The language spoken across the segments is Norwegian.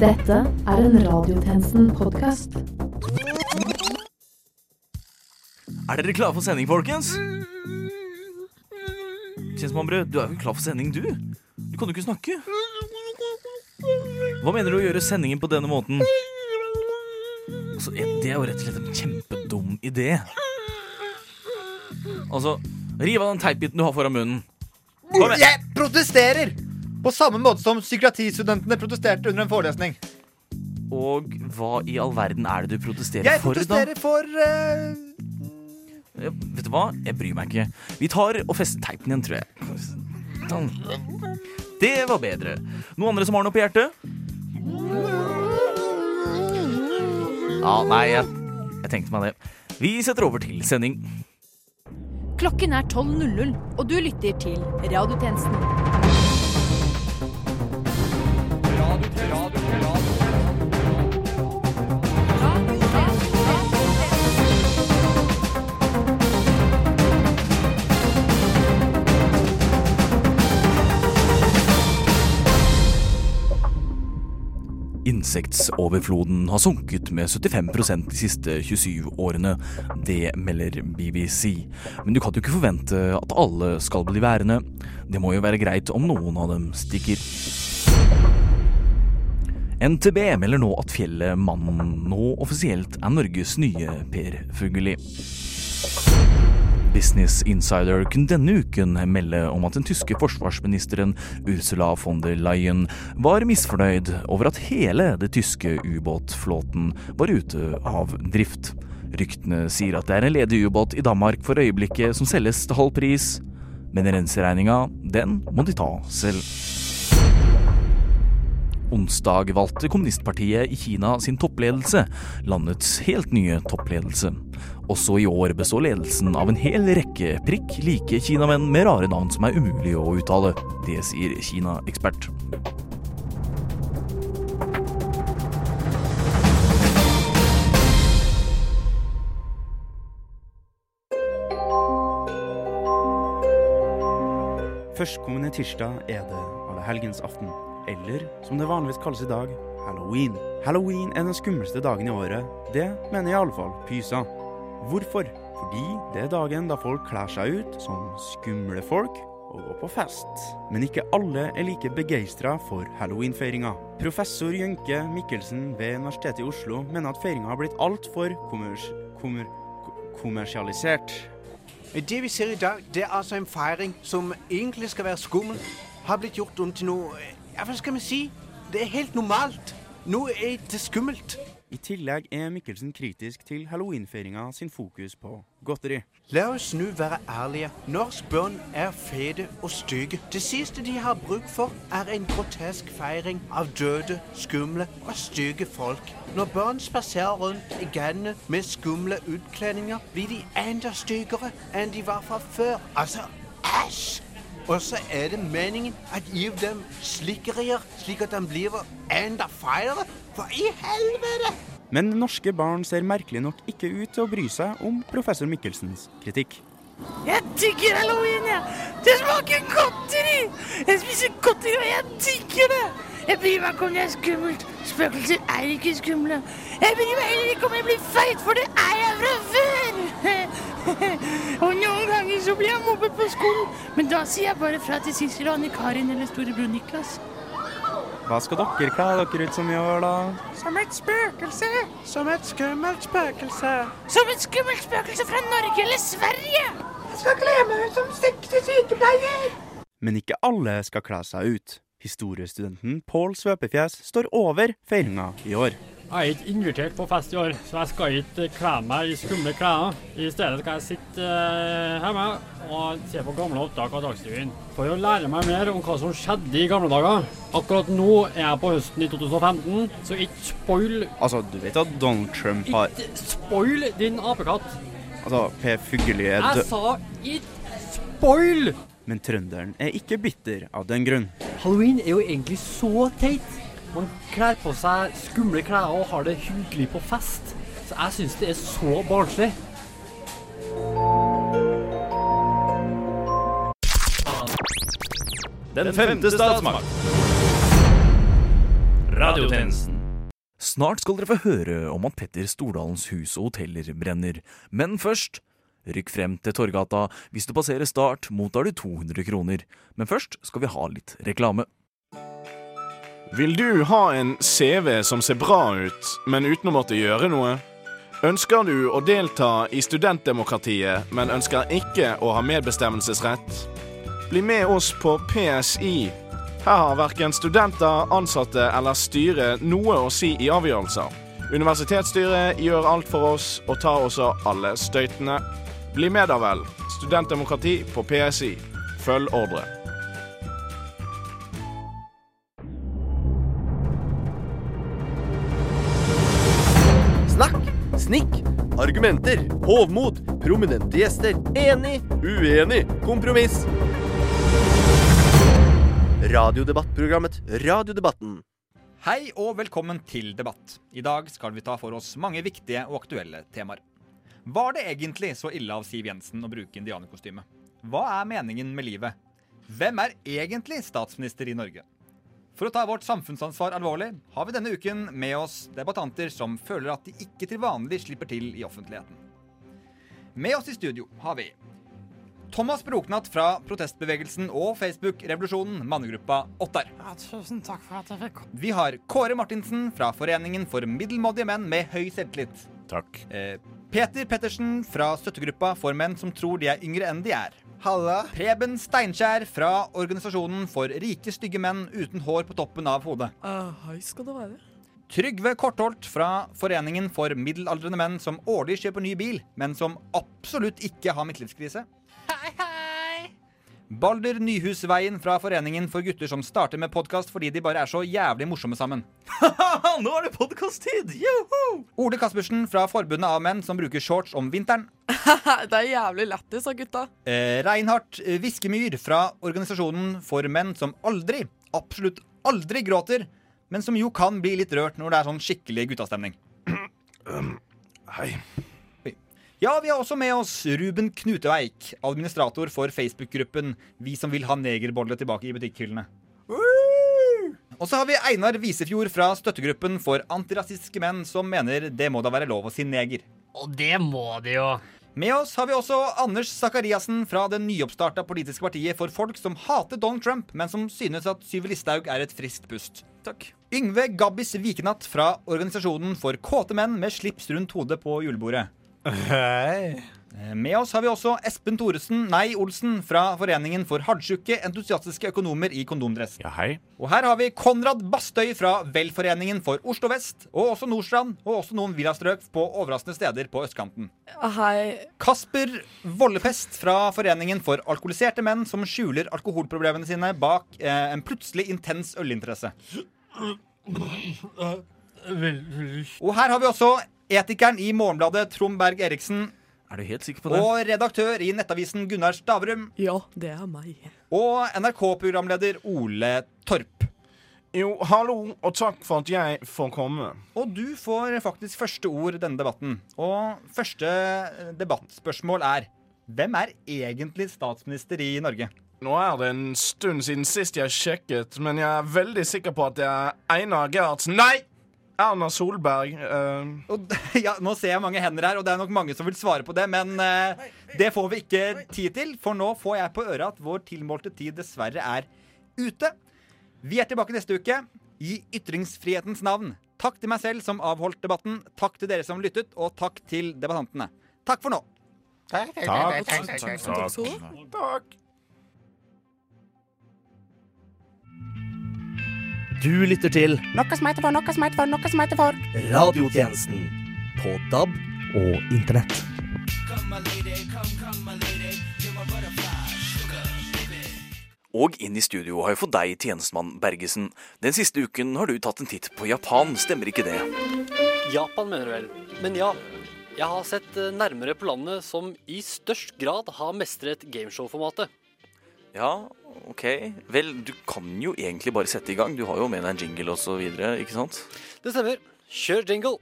Dette er en Radiotjenesten-podkast. Er dere klare for sending, folkens? Kjensmannbrød, du er jo ikke klar for sending, du? Du kan jo ikke snakke. Hva mener du å gjøre sendingen på denne måten? Altså, det er jo rett og slett en kjempedum idé. Altså, riv av den teipbiten du har foran munnen. Kom igjen. Jeg protesterer! På samme måte som psykiatristudentene protesterte under en forelesning. Og hva i all verden er det du protesterer Jeg for, da? Jeg protesterer for uh... Ja, vet du hva? Jeg bryr meg ikke. Vi tar og fester teipen igjen, tror jeg. Sånn. Det var bedre. Noen andre som har noe på hjertet? Ja, nei, jeg, jeg tenkte meg det. Vi setter over til sending. Klokken er 12.00, og du lytter til Radiotjenesten. Insektsoverfloden har sunket med 75% de siste 27 årene. Det melder BBC. Men du kan jo ikke forvente at alle skal bli værende. Det må jo være greit om noen av dem stikker. NTB melder nå at fjellet Mannen nå offisielt er Norges nye Per Fugelli. Business Insider kunne denne uken melde om at den tyske forsvarsministeren Ursula von der Leyen var misfornøyd over at hele det tyske ubåtflåten var ute av drift. Ryktene sier at det er en ledig ubåt i Danmark for øyeblikket som selges til halv pris, men renseregninga, den må de ta selv. Onsdag valgte kommunistpartiet i Kina sin toppledelse, landets helt nye toppledelse. Også i år består ledelsen av en hel rekke prikk like kinamenn med rare navn som er umulig å uttale. Det sier Kina-ekspert. Førstkommende tirsdag er det allehelgens aften, eller som det vanligvis kalles i dag, halloween. Halloween er den skumleste dagen i året. Det mener i alle fall Pysa. Hvorfor? Fordi det er dagen da folk kler seg ut som skumle folk og går på fest. Men ikke alle er like begeistra for halloweenfeiringa. Professor Jønke Mikkelsen ved Universitetet i Oslo mener at feiringa har blitt altfor kommers kommer kommersialisert. Det vi ser i dag, det er altså en feiring som egentlig skal være skummel. Har blitt gjort om til noe Ja, hva skal vi si? Det er helt normalt. Nå er det skummelt. I tillegg er Mikkelsen kritisk til halloweenfeiringa sin fokus på godteri. La oss nå være ærlige. Norsk børn er fete og stygge. Det siste de har bruk for, er en grotesk feiring av døde, skumle og stygge folk. Når barn spaserer rundt i gatene med skumle utkledninger, blir de enda styggere enn de var fra før. Altså, æsj! Og så er det meningen at gi dem slikkerier, slik at de blir enda feilere. For i helvete! Men norske barn ser merkelig nok ikke ut til å bry seg om professor Mikkelsens kritikk. Jeg digger halloween, jeg. Det smaker godteri. Jeg spiser godteri, og jeg digger det. Jeg bryr meg ikke om det er skummelt. Spøkelser er ikke skumle. Jeg bryr meg heller ikke om jeg blir feit, for det er jeg fra før. og noen ganger så blir jeg mobbet på skolen, men da sier jeg bare fra til Sissel og Anne Karin eller storebror Niklas. Hva skal dere kle dere ut som i år, da? Som et spøkelse. Som et skummelt spøkelse. Som et skummelt spøkelse fra Norge eller Sverige. Jeg skal kle meg ut som sexy sykepleier. Men ikke alle skal kle seg ut. Historiestudenten Pål Svøpefjes står over feiringa i år. Jeg er ikke invitert på fest i år, så jeg skal ikke kle meg i skumle klær. I stedet skal jeg sitte eh, hjemme og se på gamle opptak av Dagsrevyen for å lære meg mer om hva som skjedde i gamle dager. Akkurat nå er jeg på høsten i 2015, så ikke spoil Altså, du vet at Donald Trump har Ikke spoil din apekatt. Altså, Per Fugelli er Jeg sa ikke spoil! Men trønderen er ikke bitter av den grunn. Halloween er jo egentlig så teit. Man kler på seg skumle klær og har det hyggelig på fest. Så jeg syns det er så barnslig. Den femte statsmakt. radiotjenesten. Snart skal dere få høre om at Petter Stordalens hus og hoteller brenner. Men først Rykk frem til Torgata. Hvis du passerer Start, mottar du 200 kroner. Men først skal vi ha litt reklame. Vil du ha en CV som ser bra ut, men uten å måtte gjøre noe? Ønsker du å delta i studentdemokratiet, men ønsker ikke å ha medbestemmelsesrett? Bli med oss på PSI. Her har verken studenter, ansatte eller styret noe å si i avgjørelser. Universitetsstyret gjør alt for oss og tar også alle støytene. Bli med da vel. Studentdemokrati på PSI. Følg ordre. Snakk, snikk, argumenter, hovmod, prominente gjester, enig, uenig, kompromiss. Radiodebattprogrammet Radiodebatten. Hei og velkommen til debatt. I dag skal vi ta for oss mange viktige og aktuelle temaer. Var det egentlig så ille av Siv Jensen å bruke indianerkostyme? Hva er meningen med livet? Hvem er egentlig statsminister i Norge? For å ta vårt samfunnsansvar alvorlig har vi denne uken med oss debattanter som føler at de ikke til vanlig slipper til i offentligheten. Med oss i studio har vi Thomas Broknatt fra protestbevegelsen og Facebook-revolusjonen mannegruppa Ottar. Ja, tusen takk for at jeg fikk komme. Vi har Kåre Martinsen fra Foreningen for middelmådige menn med høy selvtillit. Takk. Eh, Peter Pettersen fra støttegruppa for menn som tror de er yngre enn de er. Halla. Preben Steinkjer fra organisasjonen for rike, stygge menn uten hår på toppen av hodet. hei skal det være. Trygve Kortholt fra Foreningen for middelaldrende menn som årlig kjøper ny bil, men som absolutt ikke har midtlivskrise. Balder Nyhusveien fra Foreningen for gutter som starter med podkast fordi de bare er så jævlig morsomme sammen. Nå er det podkast-tid! Joho! Ole Kaspersen fra Forbundet av menn som bruker shorts om vinteren. det er jævlig lættis av gutta. Eh, Reinhardt Viskemyr fra organisasjonen for menn som aldri, absolutt aldri gråter, men som jo kan bli litt rørt når det er sånn skikkelig guttastemning. Hei. Ja, vi har også med oss Ruben Knuteveik, administrator for Facebook-gruppen Vi som vil ha negerbolle tilbake i butikkhyllene. Og så har vi Einar Visefjord fra støttegruppen for antirasistiske menn, som mener det må da være lov å si neger. Og det må de jo. Med oss har vi også Anders Sakariassen fra det nyoppstarta politiske partiet for folk som hater Donald Trump, men som synes at Syve Listhaug er et friskt pust. Takk. Yngve Gabbis Vikenatt fra organisasjonen for kåte menn med slips rundt hodet på julebordet. Hei. Eh, Med oss har vi også Espen Thoresen, nei Olsen, fra Foreningen for hardsjuke, entusiastiske økonomer i kondomdress. Ja, hei. Og her har vi Konrad Bastøy fra Velforeningen for Oslo vest, og også Nordstrand, og også noen villastrøk på overraskende steder på østkanten. Hei. Kasper Vollepest fra Foreningen for alkoholiserte menn som skjuler alkoholproblemene sine bak eh, en plutselig intens ølinteresse. Og her har vi også etikeren i Morgenbladet Trond Berg Eriksen Er du helt sikker på det? og redaktør i Nettavisen Gunnar Stavrum Ja, det er meg. og NRK-programleder Ole Torp. Jo, hallo, og takk for at jeg får komme. Og du får faktisk første ord i denne debatten. Og første eh, debattspørsmål er Hvem er egentlig statsminister i Norge? Nå er det en stund siden sist jeg sjekket, men jeg er veldig sikker på at det er Einar Gerhardsen Nei! Erna Solberg. Uh... Og, ja, nå ser jeg mange hender her, og det er nok mange som vil svare på det, men uh, det får vi ikke tid til, for nå får jeg på øret at vår tilmålte tid dessverre er ute. Vi er tilbake neste uke i ytringsfrihetens navn. Takk til meg selv som avholdt debatten, takk til dere som lyttet, og takk til debattantene. Takk for nå. Takk, takk, Takk. takk, du lytter til Noe som heter for, noe som heter for, noe som heter for. Radiotjenesten på DAB og Internett. Og inn i studio har jeg fått deg, tjenestemann Bergesen. Den siste uken har du tatt en titt på Japan, stemmer ikke det? Japan, mener du vel. Men ja, jeg har sett eh, nærmere på landet som i størst grad har mestret gameshow-formatet. Ja, ok. Vel, du kan jo egentlig bare sette i gang. Du har jo med deg en jingle videre, ikke sant? Det stemmer. Kjør jingle.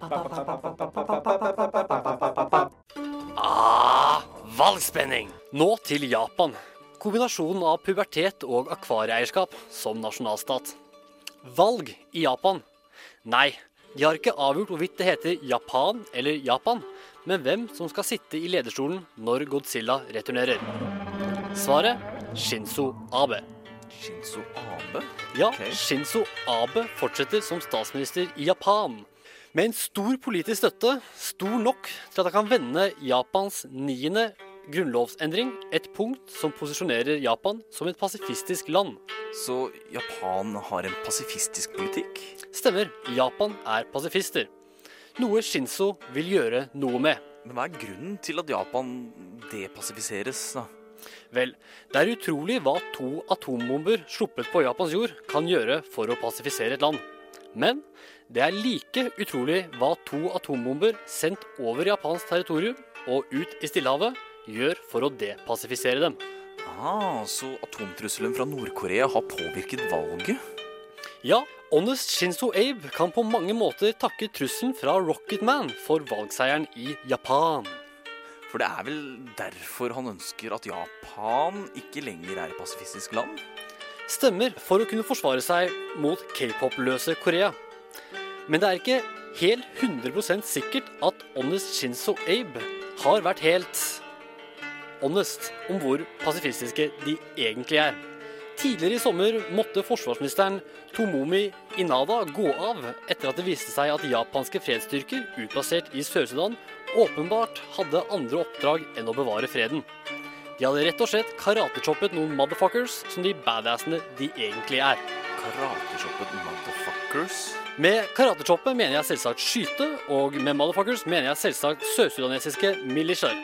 Ah, valgspenning. Nå til Japan. Kombinasjonen av pubertet og akvarieeierskap som nasjonalstat. Valg i Japan. Nei, de har ikke avgjort hvorvidt det heter Japan eller Japan, men hvem som skal sitte i lederstolen når Godzilla returnerer. Svaret Shinzo Abe. Shinzo Abe? Ja. Shinzo Abe fortsetter som statsminister i Japan. Med en stor politisk støtte, stor nok til at han kan vende Japans niende grunnlovsendring, et punkt som posisjonerer Japan som et pasifistisk land. Så Japan har en pasifistisk politikk? Stemmer, Japan er pasifister. Noe Shinzo vil gjøre noe med. Men hva er grunnen til at Japan depasifiseres, da? Vel, det er utrolig hva to atombomber sluppet på Japans jord kan gjøre for å pasifisere et land. Men det er like utrolig hva to atombomber sendt over japansk territorium og ut i Stillehavet gjør for å depasifisere dem. Ah, så atomtrusselen fra Nord-Korea har påvirket valget? Ja, Honest Shinzo Abe kan på mange måter takke trusselen fra Rocketman for valgseieren i Japan. For det er vel derfor han ønsker at Japan ikke lenger er et pasifistisk land? Stemmer for å kunne forsvare seg mot k-pop-løse Korea. Men det er ikke helt 100% sikkert at Honest Shinzo Abe har vært helt honest om hvor pasifistiske de egentlig er. Tidligere i sommer måtte forsvarsministeren Tomomi Inada gå av etter at det viste seg at japanske fredsstyrker utplassert i Sør-Sudan åpenbart hadde andre oppdrag enn å bevare freden. De hadde rett og slett karatechoppet noen motherfuckers som de badassene de egentlig er. Karatechoppet motherfuckers? Med karatechoppe mener jeg selvsagt skyte, og med motherfuckers mener jeg selvsagt sørsudanesiske militiaer.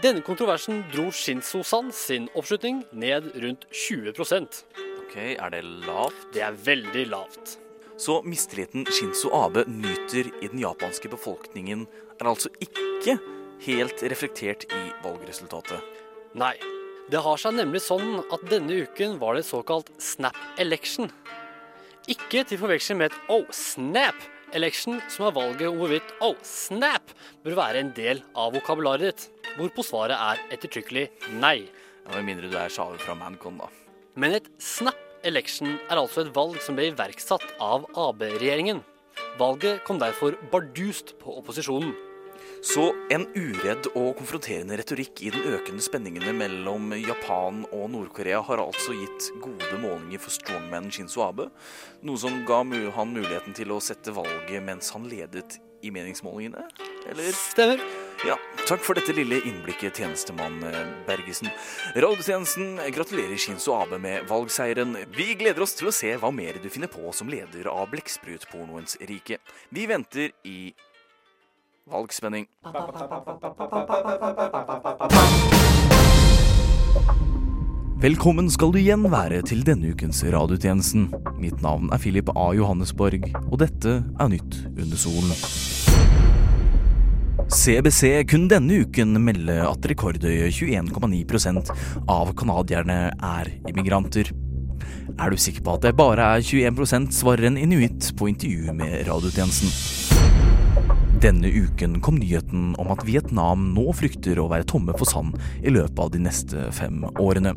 Denne kontroversen dro Shinzo San sin oppslutning ned rundt 20% Ok, Er det lavt? Det er veldig lavt. Så mistilliten Shinzo Abe nyter i den japanske befolkningen, er altså ikke helt reflektert i valgresultatet? Nei. Det har seg nemlig sånn at denne uken var det såkalt snap election. Ikke til forveksling med et oh snap election, som er valget om hvorvidt oh snap bør være en del av vokabularet ditt. Hvorpå svaret er ettertrykkelig nei. Ja, Med mindre du er sjave fra Mancon, da. Men et snap election er altså et valg som ble iverksatt av AB-regjeringen. Valget kom derfor bardust på opposisjonen. Så en uredd og konfronterende retorikk i den økende spenningene mellom Japan og Nord-Korea har altså gitt gode målinger for strongman Shinzo Abe, noe som ga han muligheten til å sette valget mens han ledet i meningsmålingene? Eller? Stemmer. Ja, takk for dette lille innblikket, tjenestemann eh, Bergesen. Radiotjenesten gratulerer Shinzo Abe med valgseieren. Vi gleder oss til å se hva mer du finner på som leder av blekksprutpornoens rike. Vi venter i valgspenning. Velkommen skal du igjen være til denne ukens radiotjenesten. Mitt navn er Philip A. Johannesborg, og dette er Nytt under solen. CBC kunne denne uken melde at rekordhøye 21,9% av canadierne er immigranter. Er du sikker på at det bare er 21 svarer en inuitt på intervju med radiotjenesten. Denne uken kom nyheten om at Vietnam nå frykter å være tomme for sand i løpet av de neste fem årene.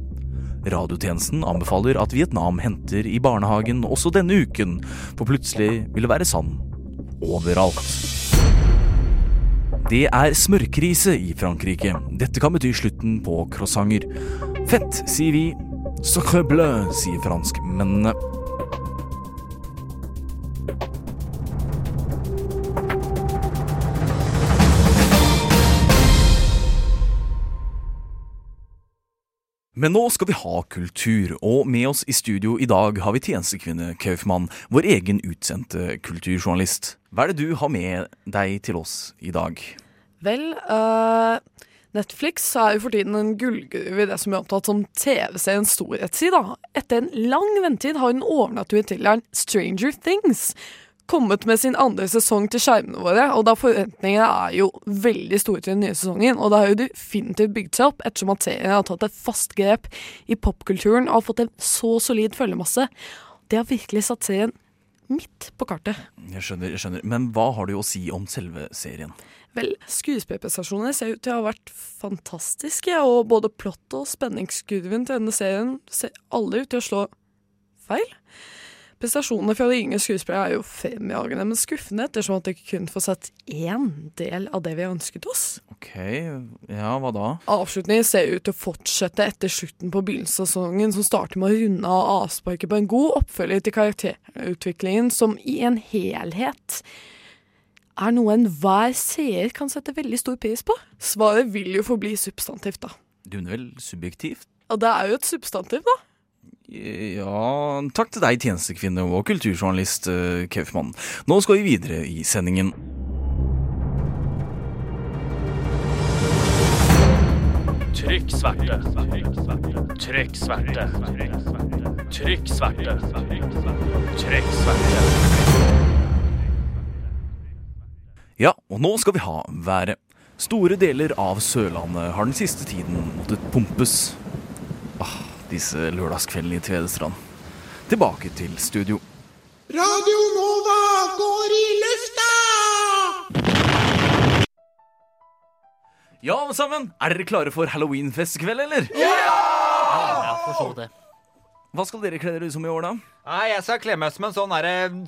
Radiotjenesten anbefaler at Vietnam henter i barnehagen også denne uken, for plutselig vil det være sand overalt. Det er smørkrise i Frankrike. Dette kan bety slutten på croissanter. Fett, sier vi. Sacre bleu, sier franskmennene. Men nå skal vi ha kultur, og med oss i studio i dag har vi tjenestekvinne Kaufmann, vår egen utsendte kulturjournalist. Hva er det du har med deg til oss i dag? Vel, uh, Netflix er jo for tiden en gullgruve i det som er omtalt som TV-seriens storhetstid. Etter en lang ventetid har den overnaturlige thrilleren Stranger Things kommet med sin andre sesong til skjermene våre, og da forventningene er jo veldig store til den nye sesongen, og det har jo definitivt bygd seg opp ettersom at serien har tatt et fast grep i popkulturen og har fått en så solid følgemasse. Det har virkelig satt serien midt på kartet. Jeg skjønner, jeg skjønner. Men hva har du å si om selve serien? Vel, skuespillerprestasjonene ser ut til å ha vært fantastiske, og både plott og spenningskurven til denne serien ser alle ut til å slå feil. Prestasjonene fra de yngre skuespillere er jo fremragende, men skuffende ettersom at de kun får sett én del av det vi ønsket oss. Ok, ja, hva da? Avslutningen ser ut til å fortsette etter slutten på begynnelsessesongen, som starter med å runde av avsparket på en god oppfølger til karakterutviklingen, som i en helhet er noe enhver seer kan sette veldig stor pris på. Svaret vil jo forbli substantivt, da. Du mener vel subjektivt? Ja, det er jo et substantiv, da. Ja, takk til deg, tjenestekvinne og kulturjournalist eh, Kaufmann. Nå skal vi videre i sendingen. Trykk sverte. Trykk sverte. Trykk sverte. Trykk sverte. Ja, og nå skal vi ha været. Store deler av Sørlandet har den siste tiden måttet pumpes. Disse lørdagskveldene i Tvedestrand. Tilbake til studio. Radio Nova går i lufta! Ja, alle sammen! Er dere klare for halloweenfest i kveld, eller? Ja, for så det. Hva skal dere kle dere ut som i år, da? Nei, Jeg skal kle meg som en sånn,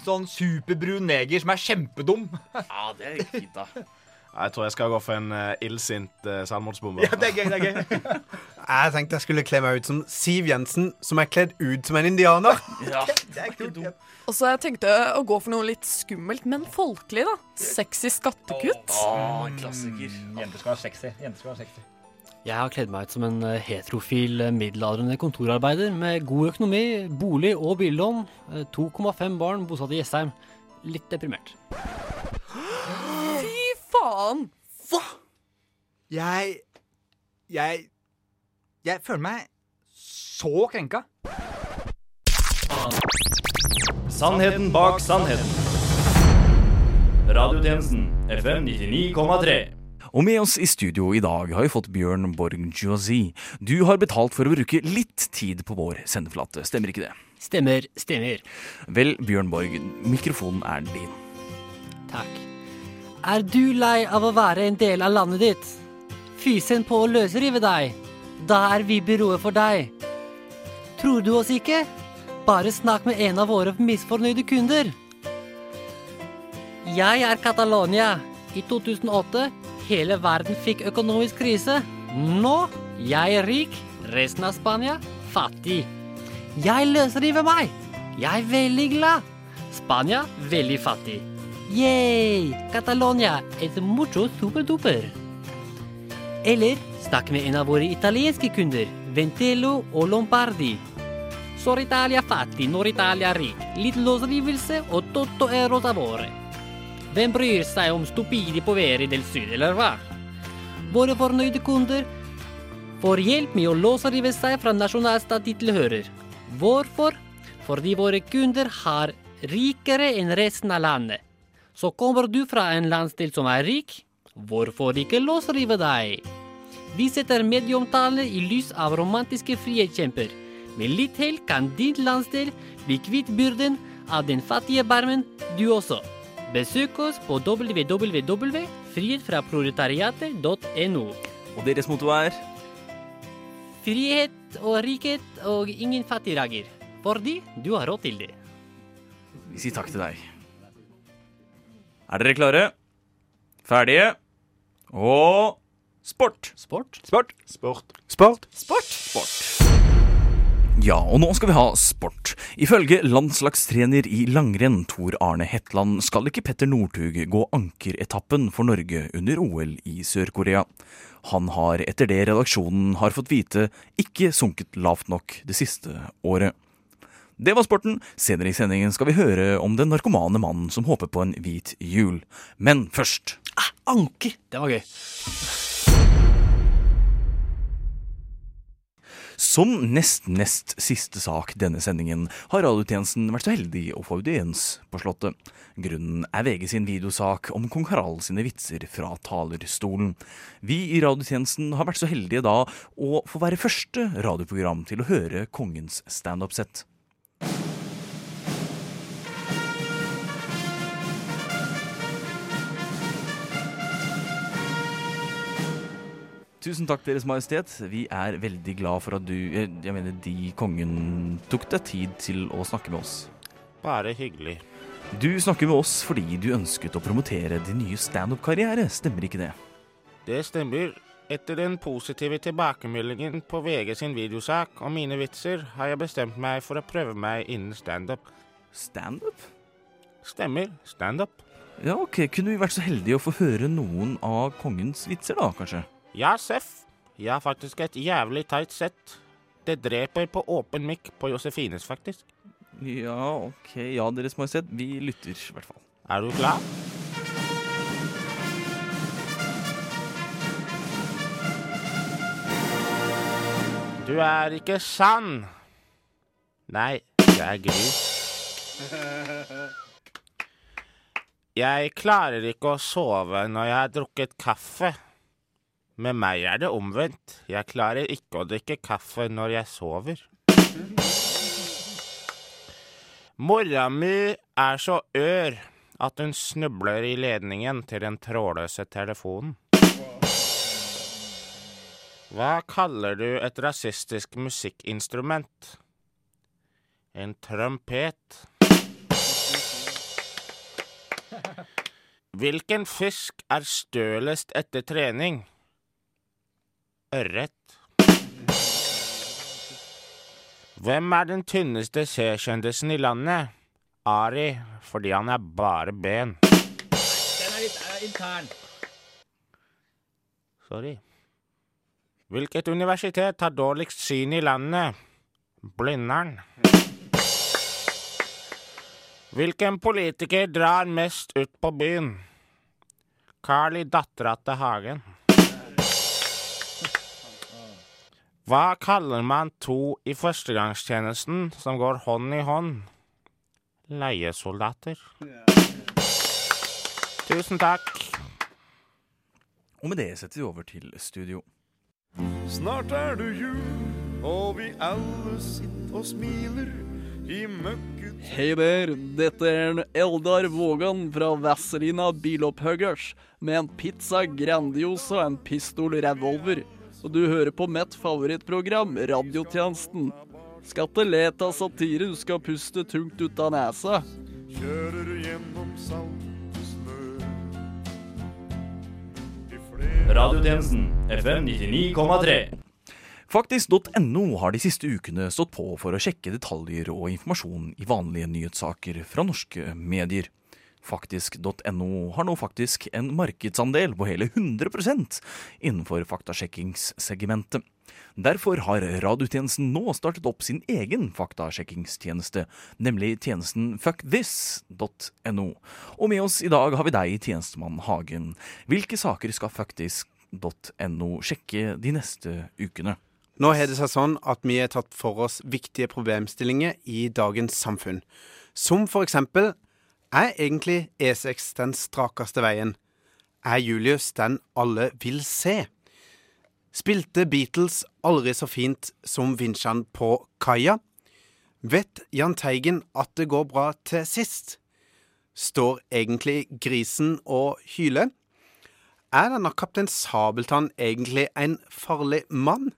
sånn superbrun neger som er kjempedum. Ja, det er fint, da. Jeg tror jeg skal gå for en uh, illsint uh, selvmordsbomber. Ja, det er gøy, det er gøy. Jeg tenkte jeg skulle kle meg ut som Siv Jensen, som er kledd ut som en indianer. Ja, det er kult. Og så jeg tenkte å gå for noe litt skummelt, men folkelig, da. Sexy skattekutt. Åh, en klassiker. Jenter skal være sexy. Jenter skal være sexy. Jeg har kledd meg ut som en eh, heterofil eh, middelaldrende kontorarbeider med god økonomi, bolig og billån. Eh, 2,5 barn bosatt i Jessheim. Litt deprimert. Fy faen! Hva? Jeg Jeg Jeg føler meg så krenka. Sannheten bak sannheten. Radiotjenesten FM 99,3. Og med oss i studio i dag har vi fått Bjørn Borg Josi. Du har betalt for å bruke litt tid på vår sendeflate, stemmer ikke det? Stemmer, stemmer. Vel, Bjørn Borg, mikrofonen er din. Takk. Er du lei av å være en del av landet ditt? Fysen på å løsrive deg. Da er vi byrået for deg. Tror du oss ikke? Bare snakk med en av våre misfornøyde kunder. Jeg er Catalonia. I 2008 hele verden fikk økonomisk krise. Nå jeg er rik, resten av Spania fattig. Jeg løsriver meg. Jeg er veldig glad. Spania veldig fattig. Yay! Catalonia et mucho superduper. Eller snakk med en av våre italienske kunder, Ventello og Lombardi. Sor Italia fatti, Nord Italia rik. Litt løsrivelse og totto er rosa våre. Hvem bryr seg om stupidi poveri del syd, eller hva? Våre fornøyde kunder får hjelp med å løsrive seg fra nasjonalstat de tilhører. Hvorfor? Fordi våre kunder har rikere enn resten av landet. Så kommer du fra en landsdel som er rik, hvorfor ikke løsrive deg? Vi setter medieomtale i lys av romantiske frihetskjemper. Med litt hell kan din landsdel bli kvitt byrden av den fattige barmen, du også. Besøk oss på www.frihetfraproletariatet.no. Og deres motto er Frihet og rikhet og ingen fattigdager. Fordi du har råd til det. Vi sier takk til deg. Er dere klare? Ferdige? Og sport. Sport? Sport. Sport. Sport. Sport. Sport. Ja, og nå skal vi ha sport. Ifølge landslagstrener i langrenn Tor Arne Hetland skal ikke Petter Northug gå ankeretappen for Norge under OL i Sør-Korea. Han har etter det redaksjonen har fått vite, ikke sunket lavt nok det siste året. Det var sporten. Senere i sendingen skal vi høre om den narkomane mannen som håper på en hvit jul. Men først Anker! Det var gøy. Som nest nest siste sak denne sendingen har radiotjenesten vært så heldig å få audiens på Slottet. Grunnen er VG sin videosak om kong Harald sine vitser fra talerstolen. Vi i radiotjenesten har vært så heldige da å få være første radioprogram til å høre kongens standup-sett. Tusen takk, Deres Majestet. Vi er veldig glad for at du, jeg jeg mener de kongen, tok deg tid til å snakke med oss. Bare hyggelig. Du snakker med oss fordi du ønsket å promotere din nye standup-karriere, stemmer ikke det? Det stemmer. Etter den positive tilbakemeldingen på VG sin videosak om mine vitser, har jeg bestemt meg for å prøve meg innen standup. Standup? Stemmer. Standup. Ja, ok. Kunne vi vært så heldige å få høre noen av kongens vitser, da, kanskje? Ja, Seff. Jeg har faktisk et jævlig tight sett. Det dreper på åpen mikk på Josefines, faktisk. Ja, ok. Ja, Deres Majestet. Vi lytter, i hvert fall. Er du klar? Du er ikke sann. Nei, det er gris. Jeg klarer ikke å sove når jeg har drukket kaffe. Med meg er det omvendt. Jeg klarer ikke å drikke kaffe når jeg sover. Mora mi er så ør at hun snubler i ledningen til den trådløse telefonen. Hva kaller du et rasistisk musikkinstrument? En trompet. Hvilken fisk er stølest etter trening? Ørret. Hvem er den tynneste C-kjendisen i landet? Ari, fordi han er bare ben. Den er litt er intern. Sorry. Hvilket universitet har dårligst syn i landet? Blindern. Hvilken politiker drar mest ut på byen? Carl i Dattera til Hagen. Hva kaller man to i førstegangstjenesten som går hånd i hånd? Leiesoldater. Tusen takk. Og med det setter vi over til studio. Snart er det jul, og vi alle sitter og smiler i møkket Hei der, dette er en Eldar Vågan fra Vazelina Bilopphuggers med en pizza Grandiosa og en pistol revolver. Og du hører på mitt favorittprogram, Radiotjenesten. Skal ikke le av satire, du skal puste tungt ut av nesa. kjører gjennom salt og snø. Radiotjenesten FM 99,3. Faktisk.no har de siste ukene stått på for å sjekke detaljer og informasjon i vanlige nyhetssaker fra norske medier. Faktisk.no har nå faktisk en markedsandel på hele 100% innenfor faktasjekkingssegmentet. Derfor har radiotjenesten nå startet opp sin egen faktasjekkingstjeneste, nemlig tjenesten fuckthis.no. Og med oss i dag har vi deg, tjenestemann Hagen. Hvilke saker skal fuckthis.no sjekke de neste ukene? Nå har det seg sånn at vi har tatt for oss viktige problemstillinger i dagens samfunn. Som for eksempel er egentlig E6 den strakeste veien? Er Julius den alle vil se? Spilte Beatles aldri så fint som vinsjene på kaia? Vet Jahn Teigen at det går bra til sist? Står egentlig grisen og hyler? Er denne kaptein Sabeltann egentlig en farlig mann?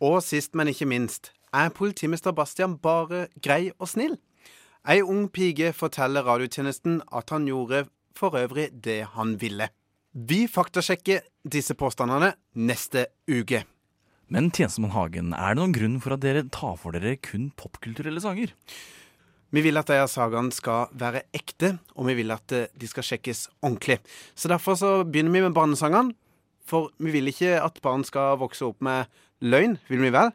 Og sist, men ikke minst, er politimester Bastian bare grei og snill? Ei ung pike forteller radiotjenesten at han gjorde for øvrig det han ville. Vi faktasjekker disse påstandene neste uke. Men tjenestemann Hagen, er det noen grunn for at dere tar for dere kun popkulturelle sanger? Vi vil at disse sagene skal være ekte, og vi vil at eh, de skal sjekkes ordentlig. Så derfor så begynner vi med barnesangene. For vi vil ikke at barn skal vokse opp med løgn, vil vi vel?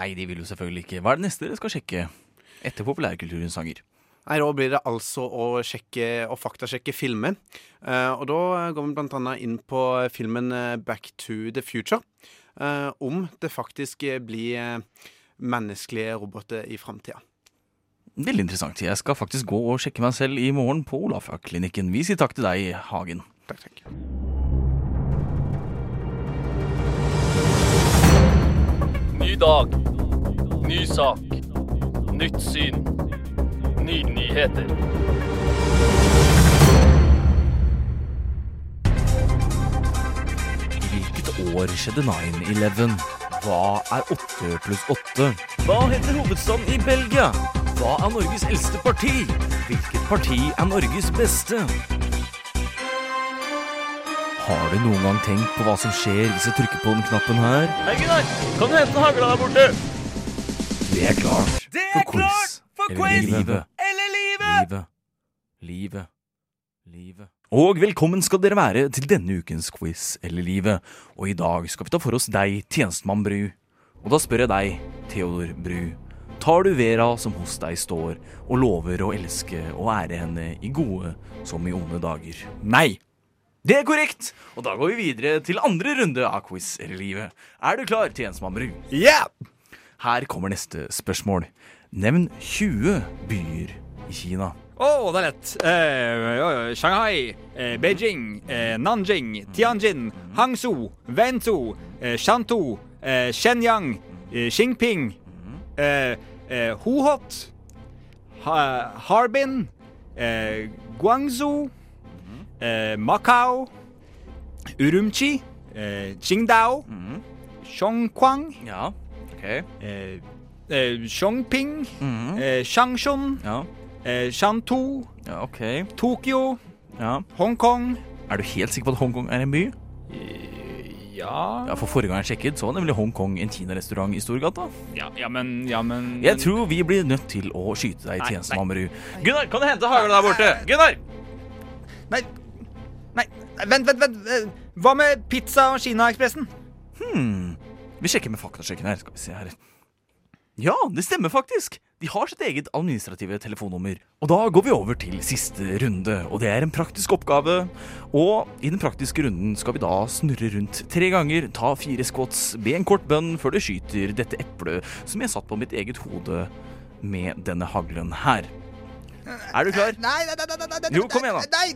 Nei, de vil jo selvfølgelig ikke. Hva er det neste dere skal sjekke etter populærkulturens sanger? Nei, Da blir det altså å sjekke og faktasjekke filmer. Uh, og da går vi annet inn på filmen eh, Back to the Future. Uh, om det faktisk blir menneskelige roboter i framtida. Veldig interessant. Jeg skal faktisk gå og sjekke meg selv i morgen på Olafia-klinikken. Vi sier takk til deg, Hagen. Takk, takk. Ny dag. Ny sak. Nytt syn. Ny nyheter. I hvilket år skjedde 9-11? Hva er 8 pluss 8? Hva heter hovedstaden i Belgia? Hva er Norges eldste parti? Hvilket parti er Norges beste? Har du noen gang tenkt på hva som skjer hvis jeg trykker på den knappen her? Hei, Gunnar! Kan du hente hagla der borte? Det er klart Det er quiz. klart for Eller quiz! livet. Eller livet! Livet. Livet. Livet. Og velkommen skal dere være til denne ukens quiz eller livet. Og i dag skal vi ta for oss deg, tjenestemann Bru. Og da spør jeg deg, Theodor Bru. Tar du Vera som hos deg står, og lover å elske og ære henne i gode som i onde dager? Nei! Det er korrekt! Og da går vi videre til andre runde av quiz eller livet. Er du klar, tjenestemann Bru? Ja! Her kommer neste spørsmål. Nevn 20 byer i Kina. Å, det er lett. Eh, Shanghai, eh, Beijing, eh, Nanjing, Tianjin, Hangzhou, Wenzhou, eh, Shantou, eh, Shenyang, eh, Xingping, Huhot, ha Harbin, eh, Guangzhou, eh, Macau, Urumqi, eh, Qingdao, Xiongquang, Ja, ok. eh, eh, Xiongping, eh, Changchun, eh, Shantou, Ja, okay. Tokyo, Ja. Hongkong. Er du helt sikker på at Hongkong er en by? Ja Ja, For forrige gang jeg sjekket, så var nemlig Hongkong en kinarestaurant i Storgata. Ja, ja, men, ja, men Jeg tror vi blir nødt til å skyte deg, i tjenesten, Bru. Gunnar, kan du hente hagla der borte? Gunnar! Nei, Nei, vent, vent, vent. eh, Hva med pizza og Kinaekspressen? Hmm. Vi sjekker med faktasjekken her. Skal vi se her. Ja, det stemmer faktisk. De har sitt eget administrative telefonnummer. Og da går vi over til siste runde, og det er en praktisk oppgave. Og i den praktiske runden skal vi da snurre rundt tre ganger, ta fire squats, be en kort bønn før du skyter dette eplet som jeg satt på mitt eget hode med denne haglen her. Er du klar? Nei, nei, nei, nei, nei, nei Jo, kom igjen da. Nei,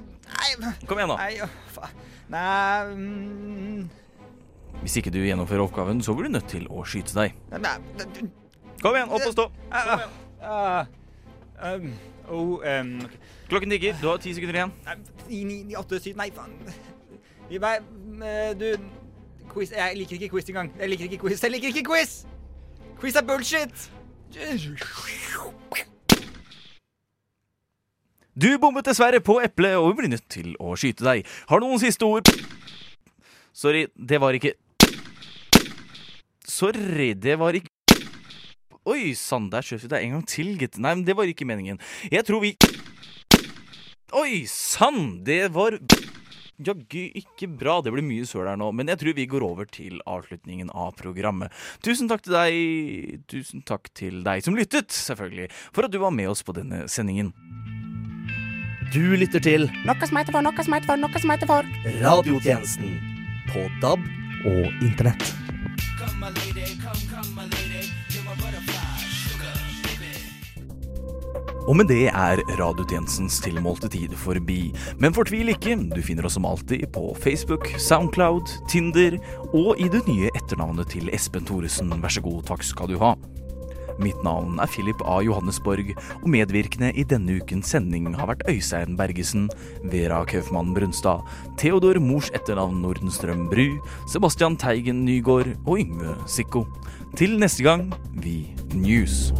nei, Kom igjen, da. Nei, faen. Nei mm, Hvis ikke du gjennomfører oppgaven, så blir du nødt til å skyte deg. Kom igjen, opp og stå. ah, ah, um, oh, um, ok. Klokken tikker. Du har ti sekunder igjen. Ni, ni, åtte, syv Nei, faen. Eh, Du Quiz Jeg liker ikke quiz engang. Jeg liker ikke quiz. Jeg liker ikke quiz! Quiz er bullshit! Du bommet dessverre på eplet, og blir nødt til å skyte deg. Har du noen siste ord? Sorry, det var ikke Sorry, det var ikke Oi sann, der skjøt vi deg en gang til, gitt. Nei, men det var ikke meningen. Jeg tror vi Oi sann, det var Jaggu ikke bra. Det blir mye søl her nå, men jeg tror vi går over til avslutningen av programmet. Tusen takk til deg, tusen takk til deg som lyttet, selvfølgelig, for at du var med oss på denne sendingen. Du lytter til Noe som heter for, noe som heter for, noe som heter for. Radiotjenesten på DAB og Internett. Og med det er radiotjenestens tilmålte tid forbi. Men fortvil ikke, du finner oss som alltid på Facebook, Soundcloud, Tinder og i det nye etternavnet til Espen Thoresen. Vær så god, takk skal du ha. Mitt navn er Philip A. Johannesborg, og medvirkende i denne ukens sending har vært Øystein Bergesen, Vera Kaufmann Brunstad, Theodor Mors etternavn Nordenstrøm Bru, Sebastian Teigen Nygård og Yngve Sikko. Til neste gang, vi news.